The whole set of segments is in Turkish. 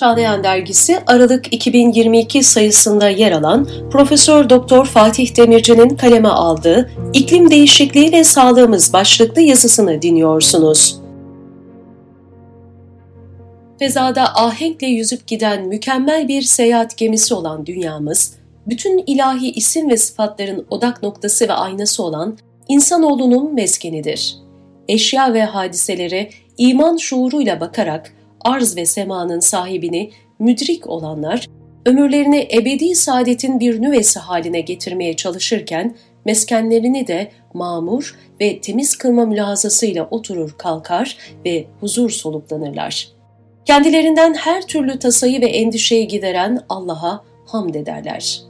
Çağlayan Dergisi Aralık 2022 sayısında yer alan Profesör Doktor Fatih Demirci'nin kaleme aldığı İklim Değişikliği ve Sağlığımız başlıklı yazısını dinliyorsunuz. Fezada ahenkle yüzüp giden mükemmel bir seyahat gemisi olan dünyamız, bütün ilahi isim ve sıfatların odak noktası ve aynası olan insanoğlunun meskenidir. Eşya ve hadiselere iman şuuruyla bakarak arz ve semanın sahibini müdrik olanlar, ömürlerini ebedi saadetin bir nüvesi haline getirmeye çalışırken, meskenlerini de mamur ve temiz kılma mülazasıyla oturur kalkar ve huzur soluklanırlar. Kendilerinden her türlü tasayı ve endişeyi gideren Allah'a hamd ederler.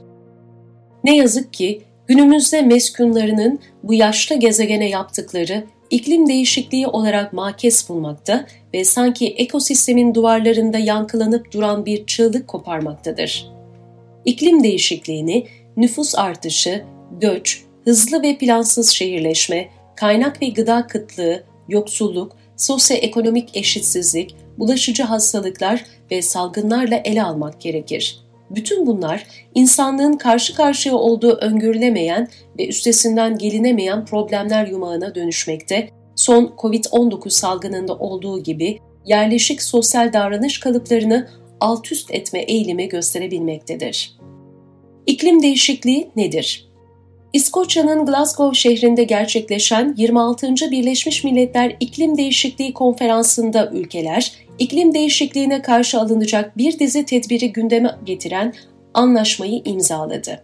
Ne yazık ki günümüzde meskunlarının bu yaşlı gezegene yaptıkları iklim değişikliği olarak makes bulmakta ve sanki ekosistemin duvarlarında yankılanıp duran bir çığlık koparmaktadır. İklim değişikliğini nüfus artışı, göç, hızlı ve plansız şehirleşme, kaynak ve gıda kıtlığı, yoksulluk, sosyoekonomik eşitsizlik, bulaşıcı hastalıklar ve salgınlarla ele almak gerekir. Bütün bunlar insanlığın karşı karşıya olduğu öngörülemeyen ve üstesinden gelinemeyen problemler yumağına dönüşmekte, son COVID-19 salgınında olduğu gibi yerleşik sosyal davranış kalıplarını alt üst etme eğilimi gösterebilmektedir. İklim değişikliği nedir? İskoçya'nın Glasgow şehrinde gerçekleşen 26. Birleşmiş Milletler İklim Değişikliği Konferansı'nda ülkeler, iklim değişikliğine karşı alınacak bir dizi tedbiri gündeme getiren anlaşmayı imzaladı.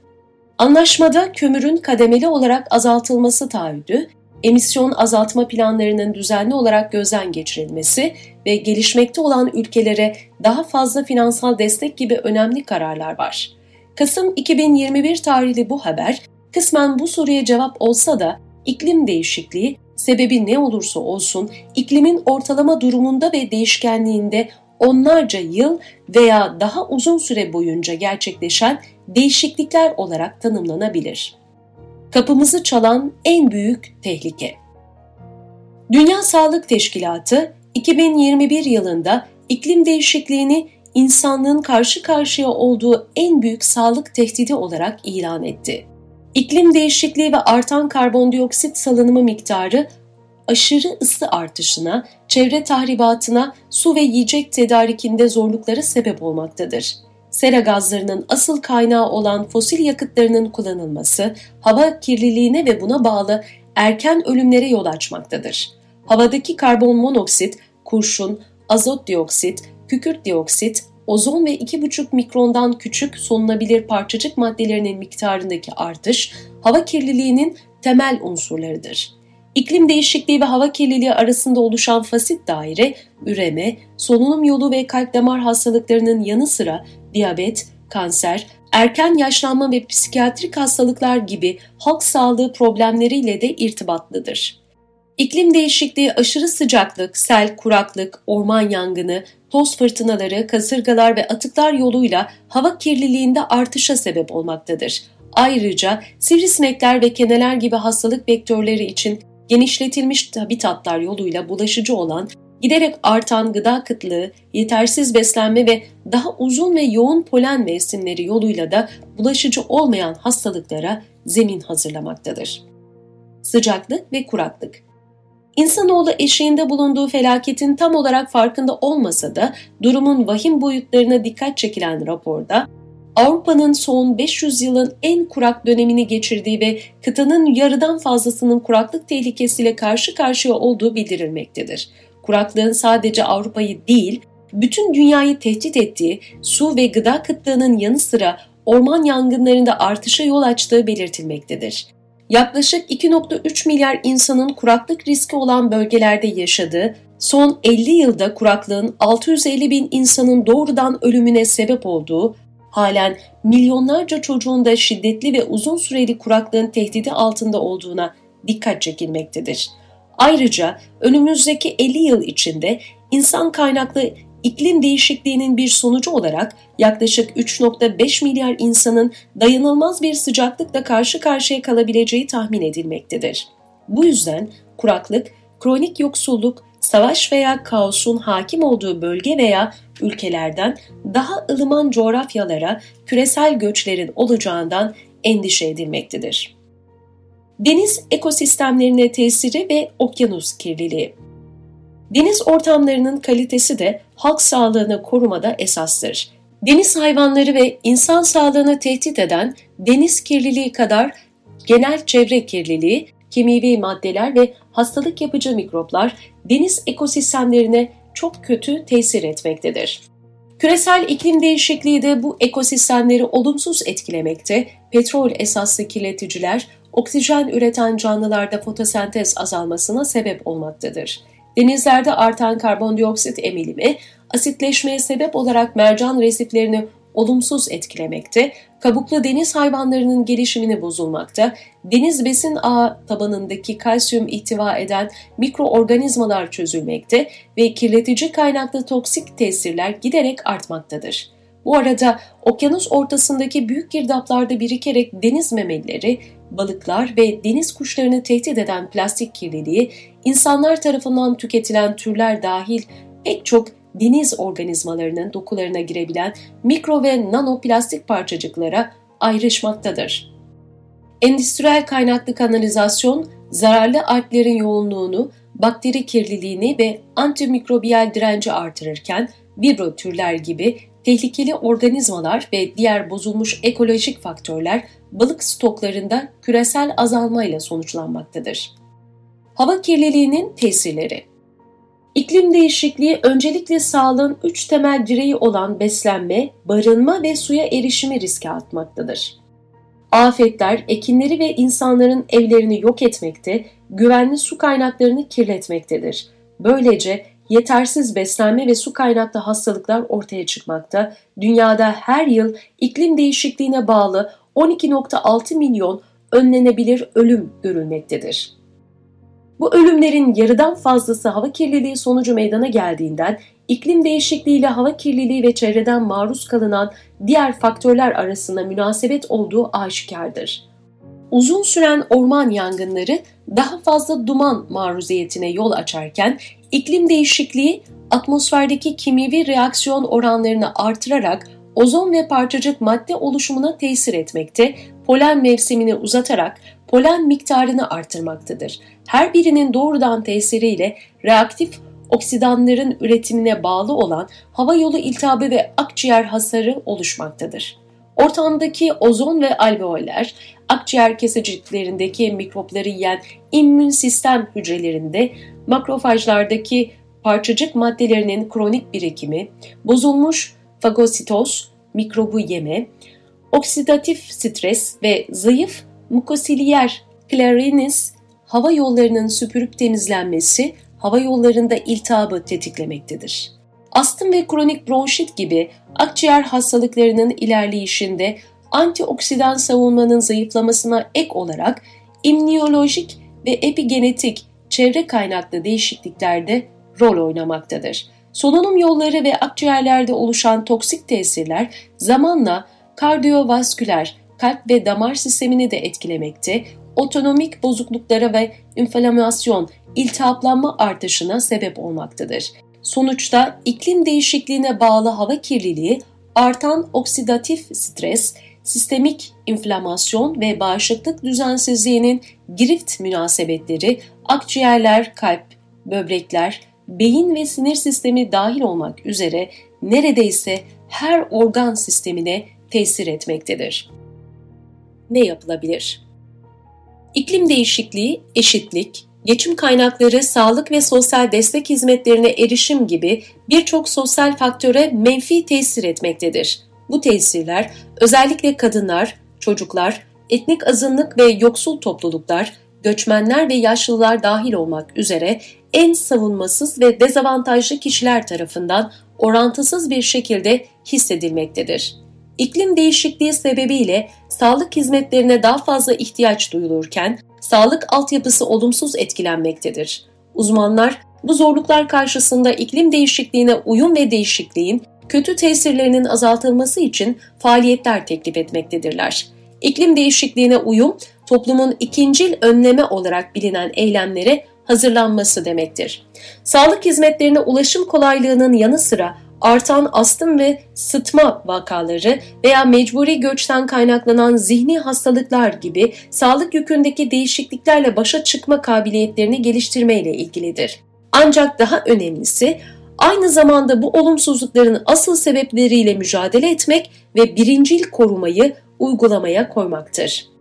Anlaşmada kömürün kademeli olarak azaltılması taahhüdü, emisyon azaltma planlarının düzenli olarak gözden geçirilmesi ve gelişmekte olan ülkelere daha fazla finansal destek gibi önemli kararlar var. Kasım 2021 tarihli bu haber, kısmen bu soruya cevap olsa da iklim değişikliği sebebi ne olursa olsun iklimin ortalama durumunda ve değişkenliğinde onlarca yıl veya daha uzun süre boyunca gerçekleşen değişiklikler olarak tanımlanabilir. Kapımızı çalan en büyük tehlike. Dünya Sağlık Teşkilatı 2021 yılında iklim değişikliğini insanlığın karşı karşıya olduğu en büyük sağlık tehdidi olarak ilan etti. İklim değişikliği ve artan karbondioksit salınımı miktarı aşırı ısı artışına, çevre tahribatına, su ve yiyecek tedarikinde zorluklara sebep olmaktadır. Sera gazlarının asıl kaynağı olan fosil yakıtlarının kullanılması, hava kirliliğine ve buna bağlı erken ölümlere yol açmaktadır. Havadaki karbon monoksit, kurşun, azot dioksit, kükürt dioksit, ozon ve 2,5 mikrondan küçük solunabilir parçacık maddelerinin miktarındaki artış, hava kirliliğinin temel unsurlarıdır. İklim değişikliği ve hava kirliliği arasında oluşan fasit daire, üreme, solunum yolu ve kalp damar hastalıklarının yanı sıra diyabet, kanser, erken yaşlanma ve psikiyatrik hastalıklar gibi halk sağlığı problemleriyle de irtibatlıdır. İklim değişikliği aşırı sıcaklık, sel, kuraklık, orman yangını, toz fırtınaları, kasırgalar ve atıklar yoluyla hava kirliliğinde artışa sebep olmaktadır. Ayrıca sivrisinekler ve keneler gibi hastalık vektörleri için genişletilmiş habitatlar yoluyla bulaşıcı olan giderek artan gıda kıtlığı, yetersiz beslenme ve daha uzun ve yoğun polen mevsimleri yoluyla da bulaşıcı olmayan hastalıklara zemin hazırlamaktadır. Sıcaklık ve kuraklık İnsanoğlu eşiğinde bulunduğu felaketin tam olarak farkında olmasa da durumun vahim boyutlarına dikkat çekilen raporda Avrupa'nın son 500 yılın en kurak dönemini geçirdiği ve kıtanın yarıdan fazlasının kuraklık tehlikesiyle karşı karşıya olduğu bildirilmektedir. Kuraklığın sadece Avrupa'yı değil, bütün dünyayı tehdit ettiği su ve gıda kıtlığının yanı sıra orman yangınlarında artışa yol açtığı belirtilmektedir. Yaklaşık 2.3 milyar insanın kuraklık riski olan bölgelerde yaşadığı, son 50 yılda kuraklığın 650 bin insanın doğrudan ölümüne sebep olduğu, halen milyonlarca çocuğun da şiddetli ve uzun süreli kuraklığın tehdidi altında olduğuna dikkat çekilmektedir. Ayrıca önümüzdeki 50 yıl içinde insan kaynaklı iklim değişikliğinin bir sonucu olarak yaklaşık 3.5 milyar insanın dayanılmaz bir sıcaklıkla karşı karşıya kalabileceği tahmin edilmektedir. Bu yüzden kuraklık kronik yoksulluk, savaş veya kaosun hakim olduğu bölge veya ülkelerden daha ılıman coğrafyalara küresel göçlerin olacağından endişe edilmektedir. Deniz ekosistemlerine tesiri ve okyanus kirliliği Deniz ortamlarının kalitesi de halk sağlığını korumada esastır. Deniz hayvanları ve insan sağlığını tehdit eden deniz kirliliği kadar genel çevre kirliliği, kimyevi maddeler ve hastalık yapıcı mikroplar deniz ekosistemlerine çok kötü tesir etmektedir. Küresel iklim değişikliği de bu ekosistemleri olumsuz etkilemekte, petrol esaslı kirleticiler, oksijen üreten canlılarda fotosentez azalmasına sebep olmaktadır. Denizlerde artan karbondioksit emilimi, asitleşmeye sebep olarak mercan resiflerini olumsuz etkilemekte, kabuklu deniz hayvanlarının gelişimini bozulmakta, deniz besin ağı tabanındaki kalsiyum ihtiva eden mikroorganizmalar çözülmekte ve kirletici kaynaklı toksik tesirler giderek artmaktadır. Bu arada okyanus ortasındaki büyük girdaplarda birikerek deniz memelileri, balıklar ve deniz kuşlarını tehdit eden plastik kirliliği, insanlar tarafından tüketilen türler dahil pek çok deniz organizmalarının dokularına girebilen mikro ve nanoplastik parçacıklara ayrışmaktadır. Endüstriyel kaynaklı kanalizasyon, zararlı alplerin yoğunluğunu, bakteri kirliliğini ve antimikrobiyal direnci artırırken vibro türler gibi tehlikeli organizmalar ve diğer bozulmuş ekolojik faktörler balık stoklarında küresel azalmayla sonuçlanmaktadır. Hava kirliliğinin tesirleri İklim değişikliği öncelikle sağlığın üç temel direği olan beslenme, barınma ve suya erişimi riske atmaktadır. Afetler, ekinleri ve insanların evlerini yok etmekte, güvenli su kaynaklarını kirletmektedir. Böylece yetersiz beslenme ve su kaynaklı hastalıklar ortaya çıkmakta, dünyada her yıl iklim değişikliğine bağlı 12.6 milyon önlenebilir ölüm görülmektedir. Bu ölümlerin yarıdan fazlası hava kirliliği sonucu meydana geldiğinden iklim değişikliği ile hava kirliliği ve çevreden maruz kalınan diğer faktörler arasında münasebet olduğu aşikardır. Uzun süren orman yangınları daha fazla duman maruziyetine yol açarken iklim değişikliği atmosferdeki kimyevi reaksiyon oranlarını artırarak ozon ve parçacık madde oluşumuna tesir etmekte, polen mevsimini uzatarak polen miktarını artırmaktadır. Her birinin doğrudan tesiriyle reaktif oksidanların üretimine bağlı olan hava yolu iltihabı ve akciğer hasarı oluşmaktadır. Ortamdaki ozon ve alveoller, akciğer keseciklerindeki mikropları yiyen immün sistem hücrelerinde, makrofajlardaki parçacık maddelerinin kronik birikimi, bozulmuş fagositoz, mikrobu yeme, oksidatif stres ve zayıf mukosilyer clarines hava yollarının süpürüp temizlenmesi hava yollarında iltihabı tetiklemektedir. Astım ve kronik bronşit gibi akciğer hastalıklarının ilerleyişinde antioksidan savunmanın zayıflamasına ek olarak immunolojik ve epigenetik çevre kaynaklı değişikliklerde rol oynamaktadır. Solunum yolları ve akciğerlerde oluşan toksik tesirler zamanla kardiyovasküler, kalp ve damar sistemini de etkilemekte, otonomik bozukluklara ve inflamasyon, iltihaplanma artışına sebep olmaktadır. Sonuçta iklim değişikliğine bağlı hava kirliliği, artan oksidatif stres, sistemik inflamasyon ve bağışıklık düzensizliğinin girift münasebetleri, akciğerler, kalp, böbrekler, beyin ve sinir sistemi dahil olmak üzere neredeyse her organ sistemine tesir etmektedir. Ne yapılabilir? İklim değişikliği, eşitlik, geçim kaynakları, sağlık ve sosyal destek hizmetlerine erişim gibi birçok sosyal faktöre menfi tesir etmektedir. Bu tesirler özellikle kadınlar, çocuklar, etnik azınlık ve yoksul topluluklar, göçmenler ve yaşlılar dahil olmak üzere en savunmasız ve dezavantajlı kişiler tarafından orantısız bir şekilde hissedilmektedir. İklim değişikliği sebebiyle sağlık hizmetlerine daha fazla ihtiyaç duyulurken sağlık altyapısı olumsuz etkilenmektedir. Uzmanlar bu zorluklar karşısında iklim değişikliğine uyum ve değişikliğin kötü tesirlerinin azaltılması için faaliyetler teklif etmektedirler. İklim değişikliğine uyum, toplumun ikincil önleme olarak bilinen eylemlere hazırlanması demektir. Sağlık hizmetlerine ulaşım kolaylığının yanı sıra artan astım ve sıtma vakaları veya mecburi göçten kaynaklanan zihni hastalıklar gibi sağlık yükündeki değişikliklerle başa çıkma kabiliyetlerini geliştirmeyle ilgilidir. Ancak daha önemlisi aynı zamanda bu olumsuzlukların asıl sebepleriyle mücadele etmek ve birincil korumayı uygulamaya koymaktır.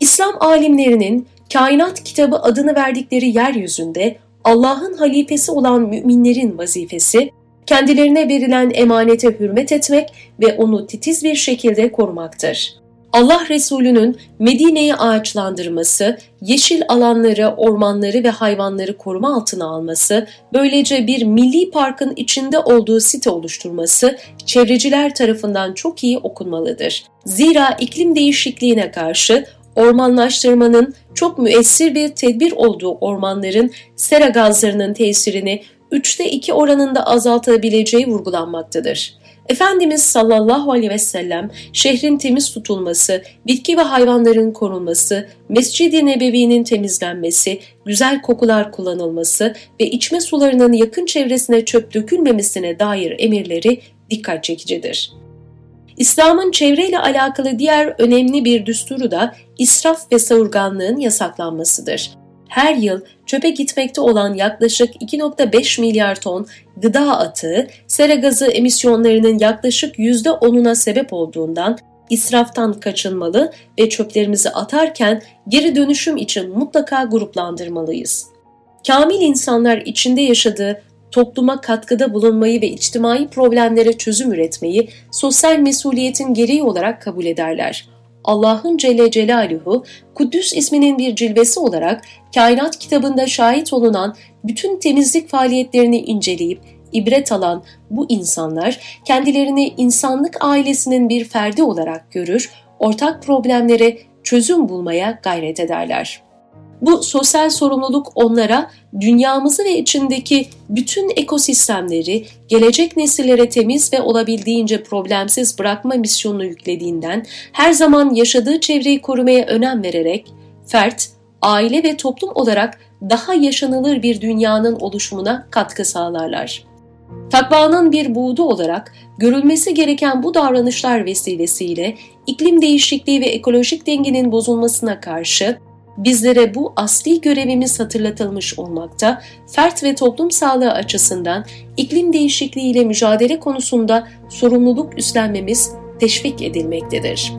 İslam alimlerinin kainat kitabı adını verdikleri yeryüzünde Allah'ın halifesi olan müminlerin vazifesi, kendilerine verilen emanete hürmet etmek ve onu titiz bir şekilde korumaktır. Allah Resulü'nün Medine'yi ağaçlandırması, yeşil alanları, ormanları ve hayvanları koruma altına alması, böylece bir milli parkın içinde olduğu site oluşturması çevreciler tarafından çok iyi okunmalıdır. Zira iklim değişikliğine karşı ormanlaştırmanın çok müessir bir tedbir olduğu ormanların sera gazlarının tesirini üçte iki oranında azaltabileceği vurgulanmaktadır. Efendimiz sallallahu aleyhi ve sellem şehrin temiz tutulması, bitki ve hayvanların korunması, Mescid-i Nebevi'nin temizlenmesi, güzel kokular kullanılması ve içme sularının yakın çevresine çöp dökülmemesine dair emirleri dikkat çekicidir. İslam'ın çevreyle alakalı diğer önemli bir düsturu da israf ve savurganlığın yasaklanmasıdır. Her yıl çöpe gitmekte olan yaklaşık 2.5 milyar ton gıda atığı, sera gazı emisyonlarının yaklaşık %10'una sebep olduğundan israftan kaçınmalı ve çöplerimizi atarken geri dönüşüm için mutlaka gruplandırmalıyız. Kamil insanlar içinde yaşadığı topluma katkıda bulunmayı ve içtimai problemlere çözüm üretmeyi sosyal mesuliyetin gereği olarak kabul ederler. Allah'ın Celle Celaluhu, Kuddüs isminin bir cilvesi olarak kainat kitabında şahit olunan bütün temizlik faaliyetlerini inceleyip ibret alan bu insanlar kendilerini insanlık ailesinin bir ferdi olarak görür, ortak problemlere çözüm bulmaya gayret ederler. Bu sosyal sorumluluk onlara dünyamızı ve içindeki bütün ekosistemleri gelecek nesillere temiz ve olabildiğince problemsiz bırakma misyonunu yüklediğinden her zaman yaşadığı çevreyi korumaya önem vererek fert, aile ve toplum olarak daha yaşanılır bir dünyanın oluşumuna katkı sağlarlar. Takvanın bir buğdu olarak görülmesi gereken bu davranışlar vesilesiyle iklim değişikliği ve ekolojik dengenin bozulmasına karşı bizlere bu asli görevimiz hatırlatılmış olmakta, fert ve toplum sağlığı açısından iklim değişikliği ile mücadele konusunda sorumluluk üstlenmemiz teşvik edilmektedir.